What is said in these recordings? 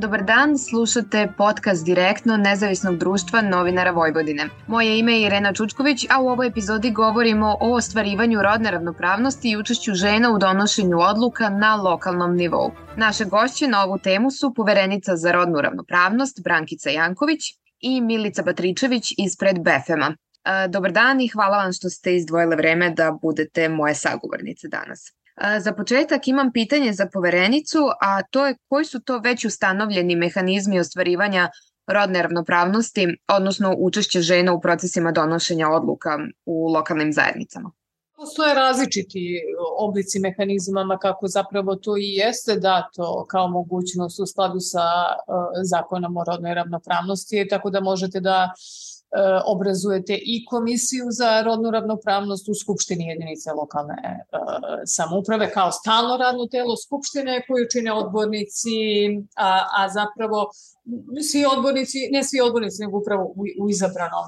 Dobar dan, slušate podcast direktno Nezavisnog društva novinara Vojvodine. Moje ime je Irena Čučković, a u ovoj epizodi govorimo o ostvarivanju rodne ravnopravnosti i učešću žena u donošenju odluka na lokalnom nivou. Naše gošće na ovu temu su poverenica za rodnu ravnopravnost Brankica Janković i Milica Batričević ispred BFM-a. E, dobar dan i hvala vam što ste izdvojile vreme da budete moje sagovornice danas. Za početak imam pitanje za poverenicu, a to je koji su to već ustanovljeni mehanizmi ostvarivanja rodne ravnopravnosti, odnosno učešće žena u procesima donošenja odluka u lokalnim zajednicama? Postoje različiti oblici mehanizmama kako zapravo to i jeste dato kao mogućnost u skladu sa uh, zakonom o rodnoj ravnopravnosti, tako da možete da E, obrazujete i komisiju za rodnu ravnopravnost u Skupštini jedinice lokalne e, samouprave kao stalno radno telo Skupštine koju čine odbornici, a, a zapravo svi odbornici, ne svi odbornici, nego upravo u, u izabranom,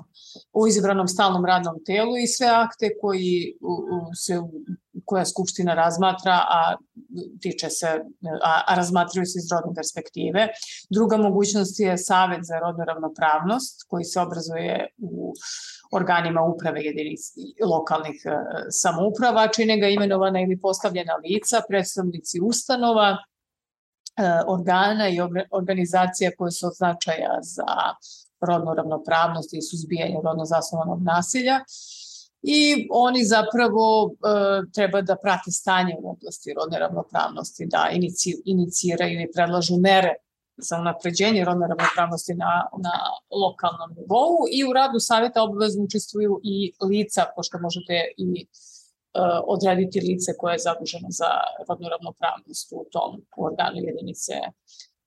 u izabranom stalnom radnom telu i sve akte koji u, u, se koja Skupština razmatra, a tiče se, a, a razmatraju se iz rodne perspektive. Druga mogućnost je Savet za rodnu ravnopravnost, koji se obrazuje u organima uprave jedinici lokalnih e, samouprava, čine ga imenovana ili postavljena lica, predstavnici ustanova, e, organa i organizacija koje su od značaja za rodnu ravnopravnost i suzbijanje rodno zasnovanog nasilja i oni zapravo e, treba da prate stanje u oblasti rodne ravnopravnosti, da inici, iniciraju i predlažu mere za unapređenje rodne ravnopravnosti na, na lokalnom nivou i u radu saveta obavezno učestvuju i lica, pošto možete i e, odrediti lice koje je zaduženo za rodnu ravnopravnost u tom organu jedinice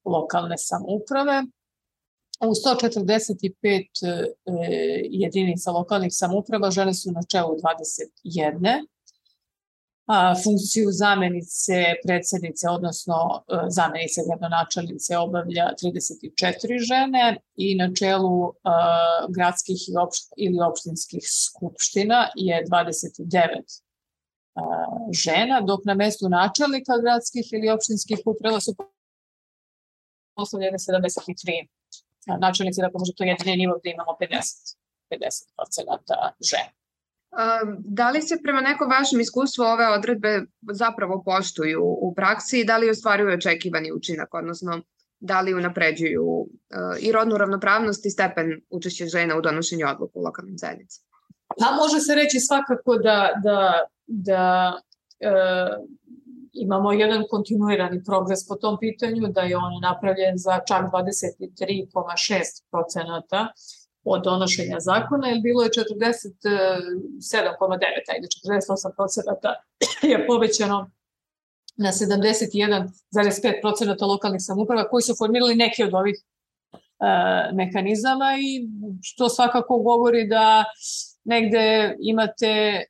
lokalne samouprave. U 145 e, jedinica lokalnih samuprava žene su na čelu 21, a, funkciju zamenice predsednice, odnosno e, zamenice gradonačelnice obavlja 34 žene i na čelu a, gradskih i ili opštinskih skupština je 29 a, žena, dok na mestu načelnika gradskih ili opštinskih uprava su poslovljene 73 načelnici, dakle možda to je jedini nivo gde imamo 50, 50% žena. Da li se prema nekom vašem iskustvu ove odredbe zapravo poštuju u praksi i da li ostvaruju očekivani učinak, odnosno da li unapređuju i rodnu ravnopravnost i stepen učešća žena u donošenju odluka u lokalnim zajednicama? Pa može se reći svakako da, da, da e, imamo jedan kontinuirani progres po tom pitanju, da je on napravljen za čak 23,6 procenata od donošenja zakona, jer bilo je 47,9, ajde 48 procenata je povećano na 71,5 procenata lokalnih samuprava koji su formirali neke od ovih e, mehanizama i što svakako govori da negde imate e,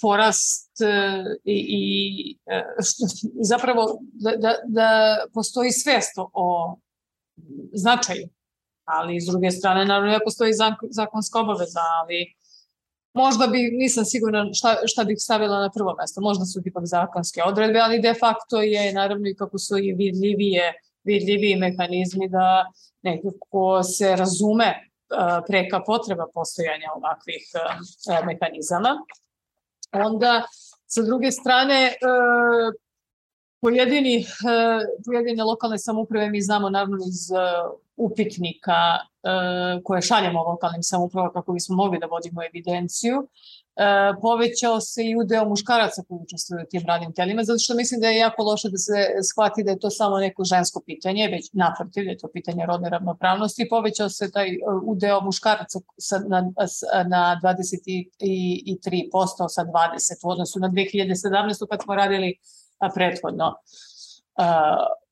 porast e, i, i e, zapravo da, da, da postoji svest o značaju, ali s druge strane naravno ja postoji zakonska obaveza, ali možda bi, nisam sigurna šta, šta bih stavila na prvo mesto, možda su ipak zakonske odredbe, ali de facto je naravno i kako su i vidljivije, vidljiviji mehanizmi da nekako se razume preka potreba postojanja ovakvih mehanizama. Onda sa druge strane e, pojedini, e, pojedine lokalne samuprave mi znamo naravno iz e, upitnika koje šaljemo lokalnim samupravama kako bismo mogli da vodimo evidenciju, povećao se i udeo muškaraca koji učestvuju u tim radnim telima, zato što mislim da je jako loše da se shvati da je to samo neko žensko pitanje, već naprotiv da je to pitanje rodne ravnopravnosti. Povećao se taj udeo muškaraca na, na 23% sa 20% u odnosu na 2017. kad smo radili prethodno uh,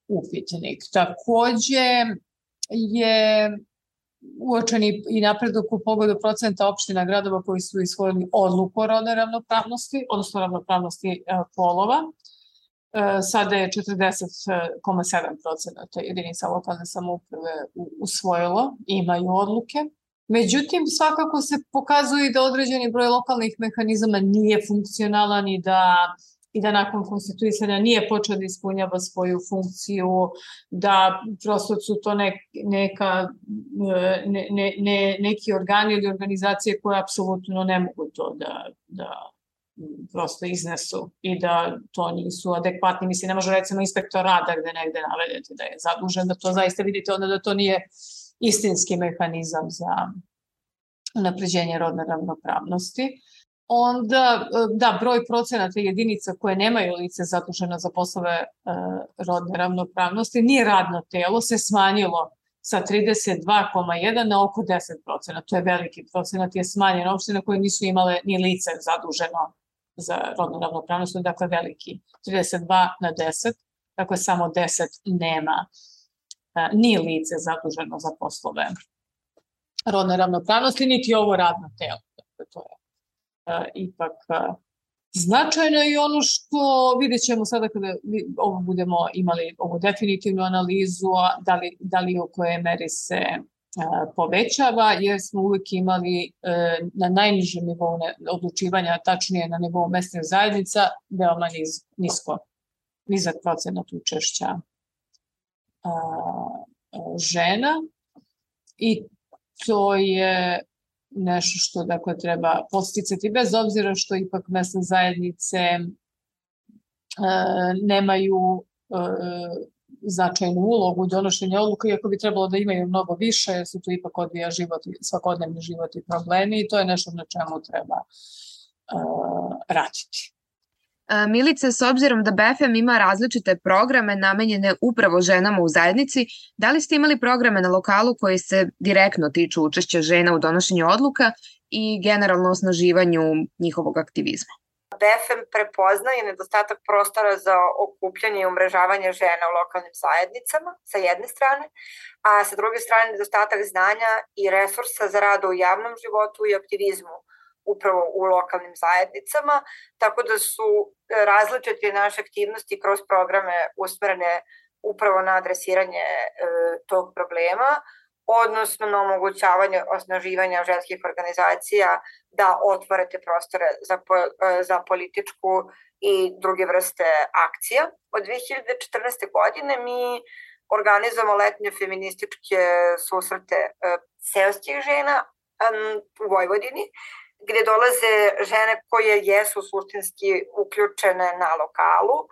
upitnik. Takođe je uočeni i napredak u pogledu procenta opština gradova koji su isvojili odluku o rodnoj ravnopravnosti, odnosno ravnopravnosti e, polova. E, sada je 40,7 procenata jedinica lokalne samouprave usvojilo, imaju odluke. Međutim, svakako se pokazuje da određeni broj lokalnih mehanizama nije funkcionalan i da i da nakon konstituisanja nije počeo da ispunjava svoju funkciju, da prosto su to nek, neka, ne, ne, ne, neki organi ili organizacije koje apsolutno ne mogu to da, da prosto iznesu i da to nisu adekvatni. Mislim, ne može recimo inspektor rada gde negde navedete da je zadužen, da to zaista vidite onda da to nije istinski mehanizam za napređenje rodne ravnopravnosti. Onda, da, broj procenata jedinica koje nemaju lice zaduženo za poslove e, rodne ravnopravnosti nije radno telo, se smanjilo sa 32,1 na oko 10 procena. To je veliki procenat, je smanjen opština koje nisu imale ni lice zaduženo za rodnu ravnopravnost, dakle veliki, 32 na 10, dakle samo 10 nema a, ni lice zaduženo za poslove rodne ravnopravnosti, niti ovo radno telo. Dakle, to je ipak značajno i ono što vidjet ćemo sada kada ovo budemo imali ovu definitivnu analizu, da li, da li u koje meri se povećava jer smo uvek imali e, na najnižem nivou odlučivanja, tačnije na nivou mesnih zajednica, veoma niz, nisko, nizak procenat učešća žena. I to je nešto što dakle treba posticati bez obzira što ipak mesne zajednice e, nemaju e, značajnu ulogu u donošenju odluka, iako bi trebalo da imaju mnogo više, jer se tu ipak odvija život, svakodnevni život i problemi i to je nešto na čemu treba uh, raditi. Milice, s obzirom da BFM ima različite programe namenjene upravo ženama u zajednici, da li ste imali programe na lokalu koji se direktno tiču učešća žena u donošenju odluka i generalno osnaživanju njihovog aktivizma? BFM prepoznaje nedostatak prostora za okupljanje i umrežavanje žena u lokalnim zajednicama, sa jedne strane, a sa druge strane nedostatak znanja i resursa za rad u javnom životu i aktivizmu upravo u lokalnim zajednicama, tako da su različite naše aktivnosti kroz programe usmerene upravo na adresiranje e, tog problema, odnosno na omogućavanje osnaživanja ženskih organizacija da otvorete prostore za, po, za političku i druge vrste akcija. Od 2014. godine mi organizujemo letnje feminističke susrete e, seoskih žena u Vojvodini, gde dolaze žene koje jesu suštinski uključene na lokalu, e,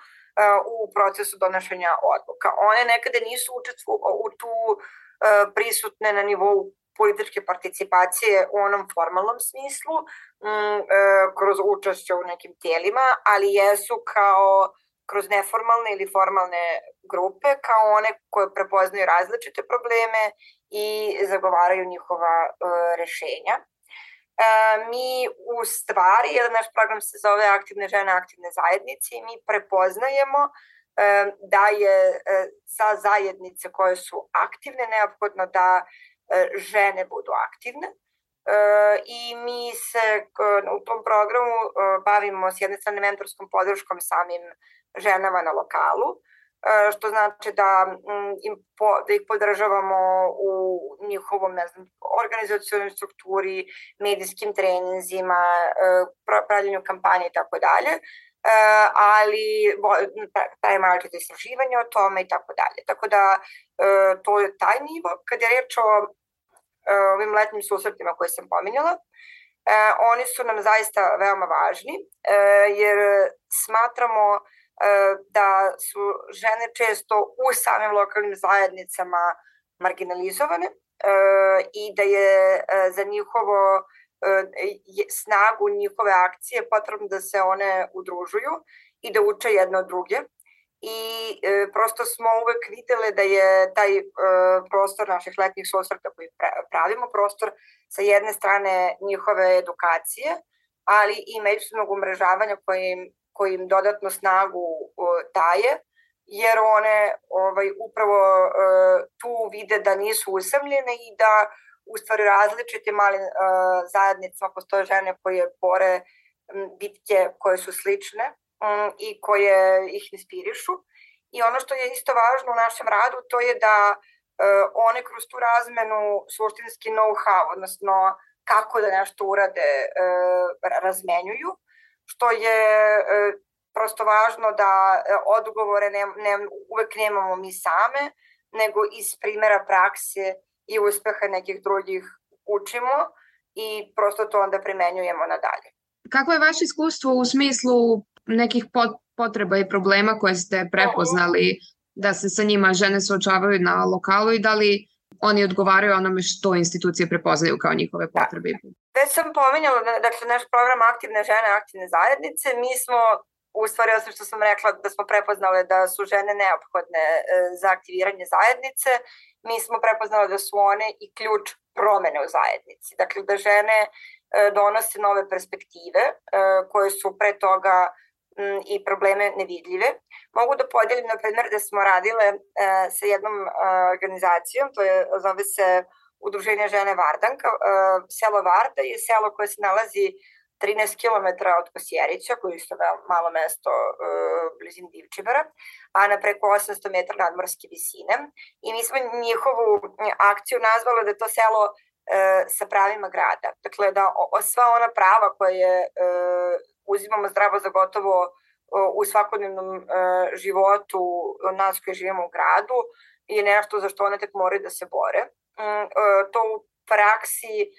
u procesu donošenja odluka. One nekada nisu učestvu, u tu E, prisutne na nivou političke participacije u onom formalnom smislu, mm, e, kroz učešće u nekim tijelima, ali jesu kao kroz neformalne ili formalne grupe, kao one koje prepoznaju različite probleme i zagovaraju njihova rešenja. Mi u stvari, jedan naš program se zove Aktivne žene, aktivne zajednice i mi prepoznajemo da je za zajednice koje su aktivne neophodno da žene budu aktivne. I mi se u tom programu bavimo s jedne strane mentorskom podrškom samim ženama na lokalu, što znači da, im po, da ih podržavamo u njihovom ne znam, organizacijalnoj strukturi, medijskim treninzima, pravljenju kampanje i tako dalje. E, ali pravimo različite istraživanja o tome i tako dalje. Tako da e, to je taj nivo. Kad je reč o e, ovim letnim susretima koje sam pominjala, oni su nam zaista veoma važni, jer smatramo da su žene često u samim lokalnim zajednicama marginalizovane i da je za njihovo snagu njihove akcije potrebno da se one udružuju i da uče jedno od druge. I e, prosto smo uvek videle da je taj e, prostor naših letnjih susreta koji pravimo, prostor sa jedne strane njihove edukacije, ali i međusobnog umrežavanja koji im, koji im dodatno snagu e, daje, jer one ovaj, upravo e, tu vide da nisu usamljene i da u stvari različite male uh, zajednice, postoje žene koje bore bitke koje su slične i koje ih inspirišu. I ono što je isto važno u našem radu, to je da uh, one kroz tu razmenu suštinski know-how, odnosno kako da nešto urade, razmenjuju, što je uh, prosto važno da odgovore ne, ne, uvek nemamo mi same, nego iz primera prakse i uspeha nekih drugih učimo i prosto to onda primenjujemo nadalje. Kako je vaše iskustvo u smislu nekih potreba i problema koje ste prepoznali da se sa njima žene suočavaju na lokalu i da li oni odgovaraju onome što institucije prepoznaju kao njihove potrebe? Već sam pominjala, da, dakle, naš program Aktivne žene, aktivne zajednice, mi smo u stvari, osim što sam rekla da smo prepoznale da su žene neophodne e, za aktiviranje zajednice, mi smo prepoznali da su one i ključ promene u zajednici. Dakle, da žene e, donose nove perspektive e, koje su pre toga i probleme nevidljive. Mogu da podelim, na primjer, da smo radile sa jednom organizacijom, to je, zove se Udruženje žene Vardanka. E, selo Varda je selo koje se nalazi 13 km od Kosjerića, koji je malo mesto e, blizin Divčibara, a na preko 800 metara nadmorske visine. I mi smo njihovu akciju nazvali da to selo e, sa pravima grada. Dakle, da sva ona prava koje e, uzimamo zdravo za gotovo u svakodnevnom e, životu nas koji živimo u gradu je nešto za što one tek moraju da se bore. Mm, e, to u praksi e,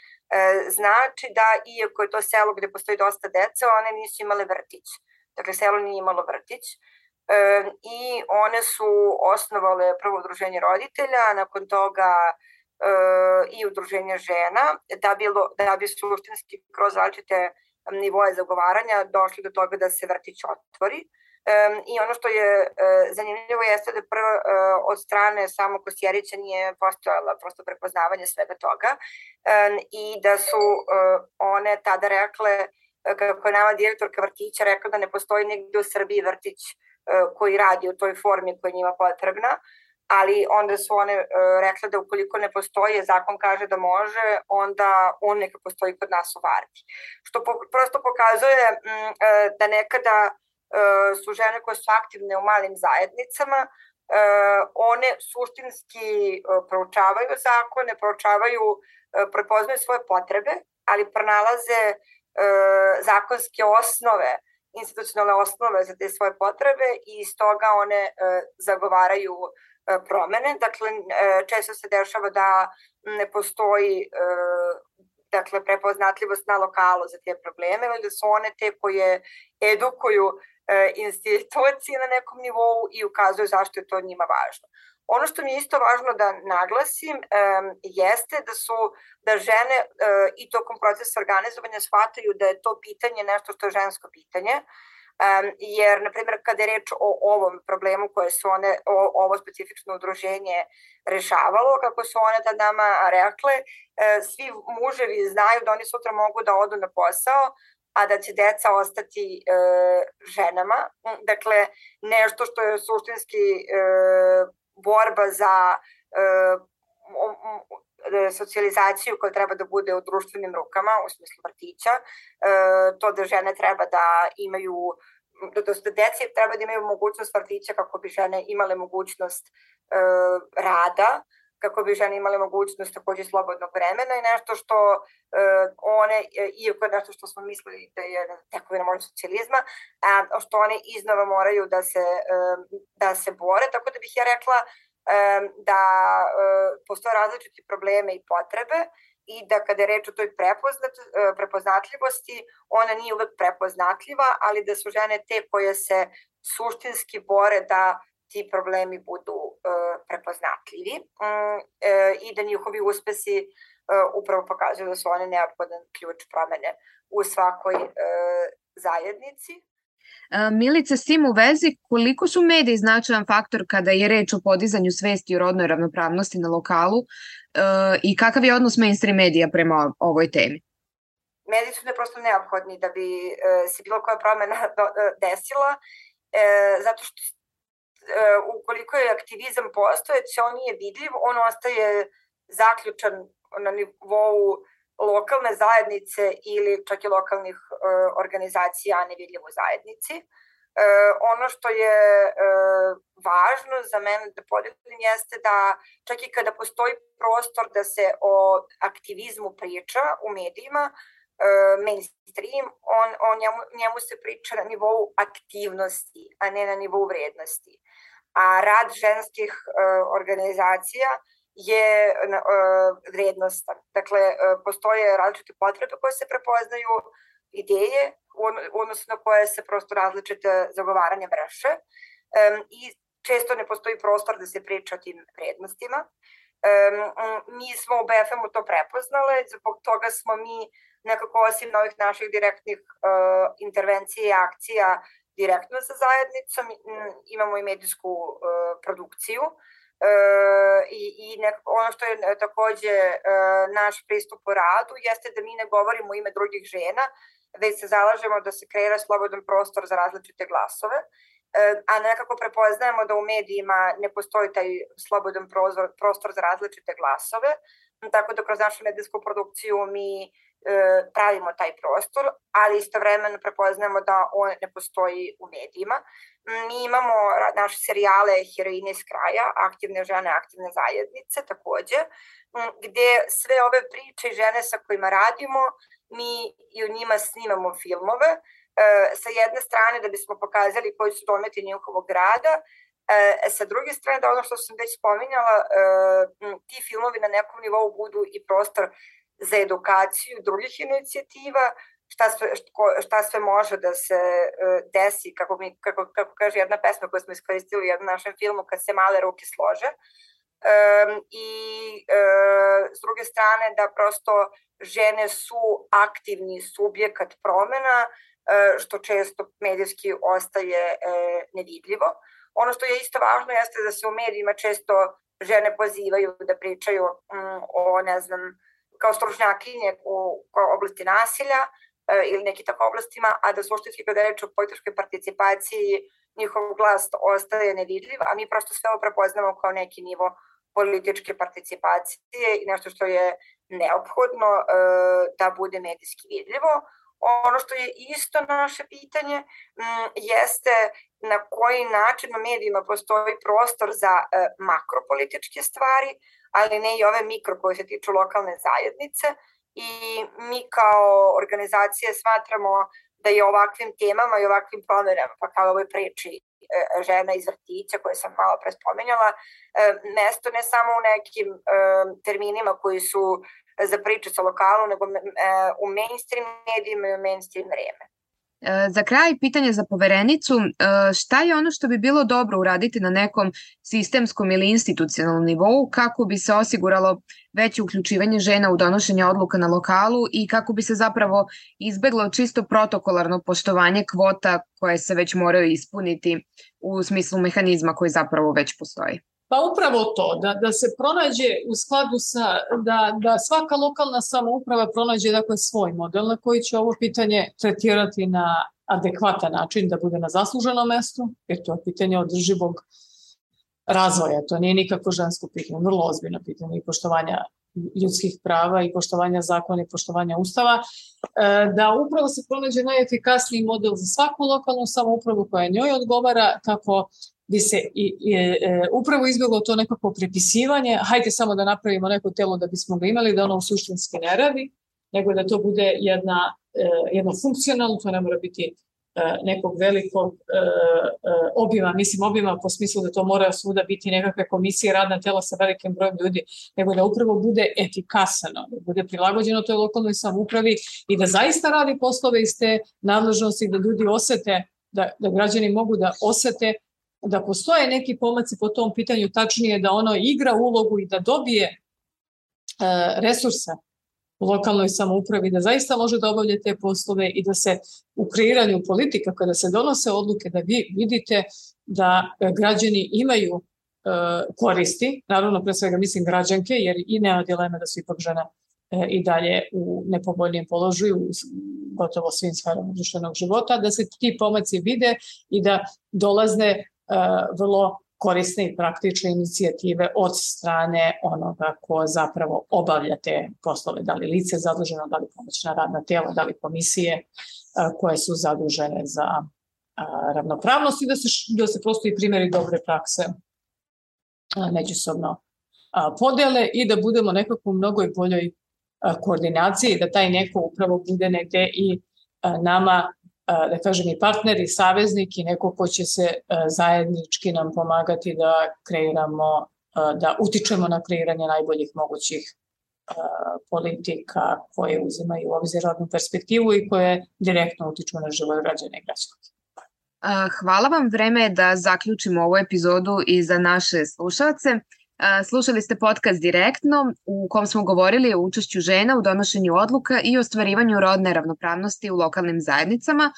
znači da iako je to selo gde postoji dosta dece, one nisu imale vrtić. Dakle, selo nije imalo vrtić i one su osnovale prvo udruženje roditelja, nakon toga i udruženje žena, da, bilo, da bi suštinski kroz različite nivoje zagovaranja došli do toga da se vrtić otvori. Um, I ono što je uh, zanimljivo jeste da prvo uh, od strane samog Kosjerića nije postojala prosto prepoznavanje svega toga i da su uh, one tada rekle kako je nama direktorka vrtića rekla da ne postoji negde u Srbiji vrtić koji radi u toj formi koja njima potrebna ali onda su one rekle da ukoliko ne postoji, zakon kaže da može, onda on neka postoji kod nas u Vardi. Što po, prosto pokazuje da nekada su žene koje su aktivne u malim zajednicama, uh, one suštinski uh, proučavaju zakone, proučavaju, prepoznaju svoje potrebe, ali pronalaze zakonske osnove institucionalne osnove za te svoje potrebe i iz toga one zagovaraju E, promene. Dakle, e, često se dešava da ne postoji e, dakle, prepoznatljivost na lokalu za te probleme, ili da su one te koje edukuju institucije na nekom nivou i ukazuju zašto je to njima važno. Ono što mi je isto važno da naglasim um, jeste da su da žene uh, i tokom procesa organizovanja shvataju da je to pitanje nešto što je žensko pitanje, Um, jer, na primjer, kada je reč o ovom problemu koje su one, o, ovo specifično udruženje rešavalo, kako su one tad nama rekle, e, svi muževi znaju da oni sutra mogu da odu na posao, a da će deca ostati e, ženama. Dakle, nešto što je suštinski e, borba za e, E, socijalizaciju koja treba da bude u društvenim rukama, u smislu vrtića, e, to da žene treba da imaju da, da, da deci treba da imaju mogućnost vrtića kako bi žene imale mogućnost e, rada, kako bi žene imale mogućnost takođe slobodnog vremena i nešto što e, one, iako je nešto što smo mislili da je tekovina možda socijalizma, a, što one iznova moraju da se, e, da se bore, tako da bih ja rekla da e, postoje različiti probleme i potrebe i da kada je reč o toj prepoznat, e, prepoznatljivosti, ona nije uvek prepoznatljiva, ali da su žene te koje se suštinski bore da ti problemi budu e, prepoznatljivi mm, i da njihovi uspesi upravo pokazuju da su one neophodan ključ promene u svakoj zajednici. Milice, s tim u vezi, koliko su mediji značajan faktor kada je reč o podizanju svesti o rodnoj ravnopravnosti na lokalu i kakav je odnos mainstream medija prema ovoj temi? Mediji su neprosto neophodni da bi e, se bilo koja promena e, desila, e, zato što e, ukoliko je aktivizam postojeć, on nije vidljiv, on ostaje zaključan na nivou lokalne zajednice ili čak i lokalnih e, organizacija, a nevidljiv u zajednici. E, ono što je e, važno za mene da podelim jeste da čak i kada postoji prostor da se o aktivizmu priča u medijima, mainstream, on, on njemu, njemu se priča na nivou aktivnosti, a ne na nivou vrednosti. A rad ženskih uh, organizacija je uh, vrednostan. Dakle, uh, postoje različite potrebe koje se prepoznaju, ideje u odnosu na koje se prosto različite zagovaranja vrše um, i često ne postoji prostor da se priča o tim vrednostima. Um, mi smo u BFM-u to prepoznale, zbog toga smo mi nekako osim novih naših direktnih uh, intervencija i akcija direktno sa zajednicom, imamo i medijsku uh, produkciju, Uh, i, i nekako ono što je takođe uh, naš pristup u radu jeste da mi ne govorimo ime drugih žena, već se zalažemo da se kreira slobodan prostor za različite glasove, a nekako prepoznajemo da u medijima ne postoji taj slobodan prozor, prostor za različite glasove, tako da kroz našu medijsku produkciju mi pravimo taj prostor, ali istovremeno prepoznajemo da on ne postoji u medijima. Mi imamo naše serijale Heroine iz kraja, aktivne žene, aktivne zajednice takođe, gde sve ove priče i žene sa kojima radimo, mi i u njima snimamo filmove, e, sa jedne strane da bismo pokazali koji su dometi njihovog rada, E, sa druge strane, da ono što sam već spominjala, e, ti filmovi na nekom nivou budu i prostor za edukaciju drugih inicijativa, šta sve, šta sve može da se uh, desi, kako, mi, kako, kako kaže jedna pesma koju smo iskoristili u jednom našem filmu, kad se male ruke slože. Um, I uh, s druge strane da prosto žene su aktivni subjekat promena, uh, što često medijski ostaje nevidljivo. Ono što je isto važno jeste da se u medijima često žene pozivaju da pričaju um, o, ne znam, kao stručnjakinje u oblasti nasilja e, ili neki tako oblastima, a da suštinski kada je reč o političkoj participaciji njihov glas ostaje nevidljiv, a mi prosto sve ovo prepoznamo kao neki nivo političke participacije i nešto što je neophodno e, da bude medijski vidljivo. Ono što je isto naše pitanje m, jeste na koji način u medijima postoji prostor za e, makropolitičke stvari, ali ne i ove mikro koje se tiču lokalne zajednice i mi kao organizacije smatramo da je ovakvim temama i ovakvim promenama, pa kao ovoj priči e, žena iz vrtića koje sam malo pre spomenjala, e, mesto ne samo u nekim e, terminima koji su za priče sa lokalu, nego u mainstream medijima i u mainstream vreme. E, za kraj, pitanje za poverenicu, e, šta je ono što bi bilo dobro uraditi na nekom sistemskom ili institucionalnom nivou kako bi se osiguralo veće uključivanje žena u donošenje odluka na lokalu i kako bi se zapravo izbeglo čisto protokolarno poštovanje kvota koje se već moraju ispuniti u smislu mehanizma koji zapravo već postoji? Pa upravo to, da, da se pronađe u skladu sa, da, da svaka lokalna samouprava pronađe dakle svoj model na koji će ovo pitanje tretirati na adekvatan način, da bude na zasluženom mestu, jer to je pitanje održivog razvoja, to nije nikako žensko pitanje, vrlo ozbiljno pitanje i poštovanja ljudskih prava i poštovanja zakona i poštovanja ustava, e, da upravo se pronađe najefikasniji model za svaku lokalnu samoupravu koja njoj odgovara, kako bi se i, i, e, upravo izbjeglo to nekako prepisivanje, hajde samo da napravimo neko telo da bismo ga imali, da ono suštinski ne radi, nego da to bude jedna, e, jedno funkcionalno, to ne mora biti e, nekog velikog e, e, obima, mislim obima po smislu da to mora svuda biti nekakve komisije, radna tela sa velikim brojem ljudi, nego da upravo bude efikasano, da bude prilagođeno toj lokalnoj samupravi i da zaista radi poslove iz te nadležnosti, da ljudi osete, da, da građani mogu da osete da postoje neki pomaci po tom pitanju, tačnije da ono igra ulogu i da dobije e, resurse u lokalnoj samoupravi, da zaista može da obavlja te poslove i da se u kreiranju politika, kada se donose odluke, da vi vidite da građani imaju e, koristi, naravno pre svega mislim građanke, jer i nema dileme da su ipak žene i dalje u nepovoljnijem položaju u gotovo svim sferama društvenog života, da se ti pomaci vide i da dolazne vrlo korisne i praktične inicijative od strane onoga ko zapravo obavlja te poslove, da li lice zaduženo, da li pomoćna radna tela, da li komisije koje su zadužene za ravnopravnost i da se, da se prosto i primjeri dobre prakse međusobno podele i da budemo nekako u mnogoj boljoj koordinacije i da taj neko upravo bude negde i nama da kažem i partner i saveznik i neko ko će se zajednički nam pomagati da kreiramo da utičemo na kreiranje najboljih mogućih politika koje uzimaju u obzir rodnu perspektivu i koje direktno utiču na život građana i građanke. Hvala vam, vreme je da zaključimo ovu epizodu i za naše slušalce. Slušali ste podcast direktno u kom smo govorili o učešću žena u donošenju odluka i ostvarivanju rodne ravnopravnosti u lokalnim zajednicama.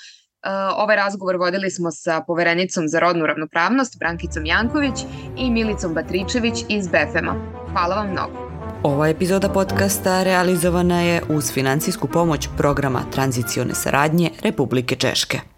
Ovaj razgovor vodili smo sa poverenicom za rodnu ravnopravnost Brankicom Janković i Milicom Batričević iz BFM-a. Hvala vam mnogo. Ova epizoda podcasta realizovana je uz financijsku pomoć programa tranzicione saradnje Republike Češke.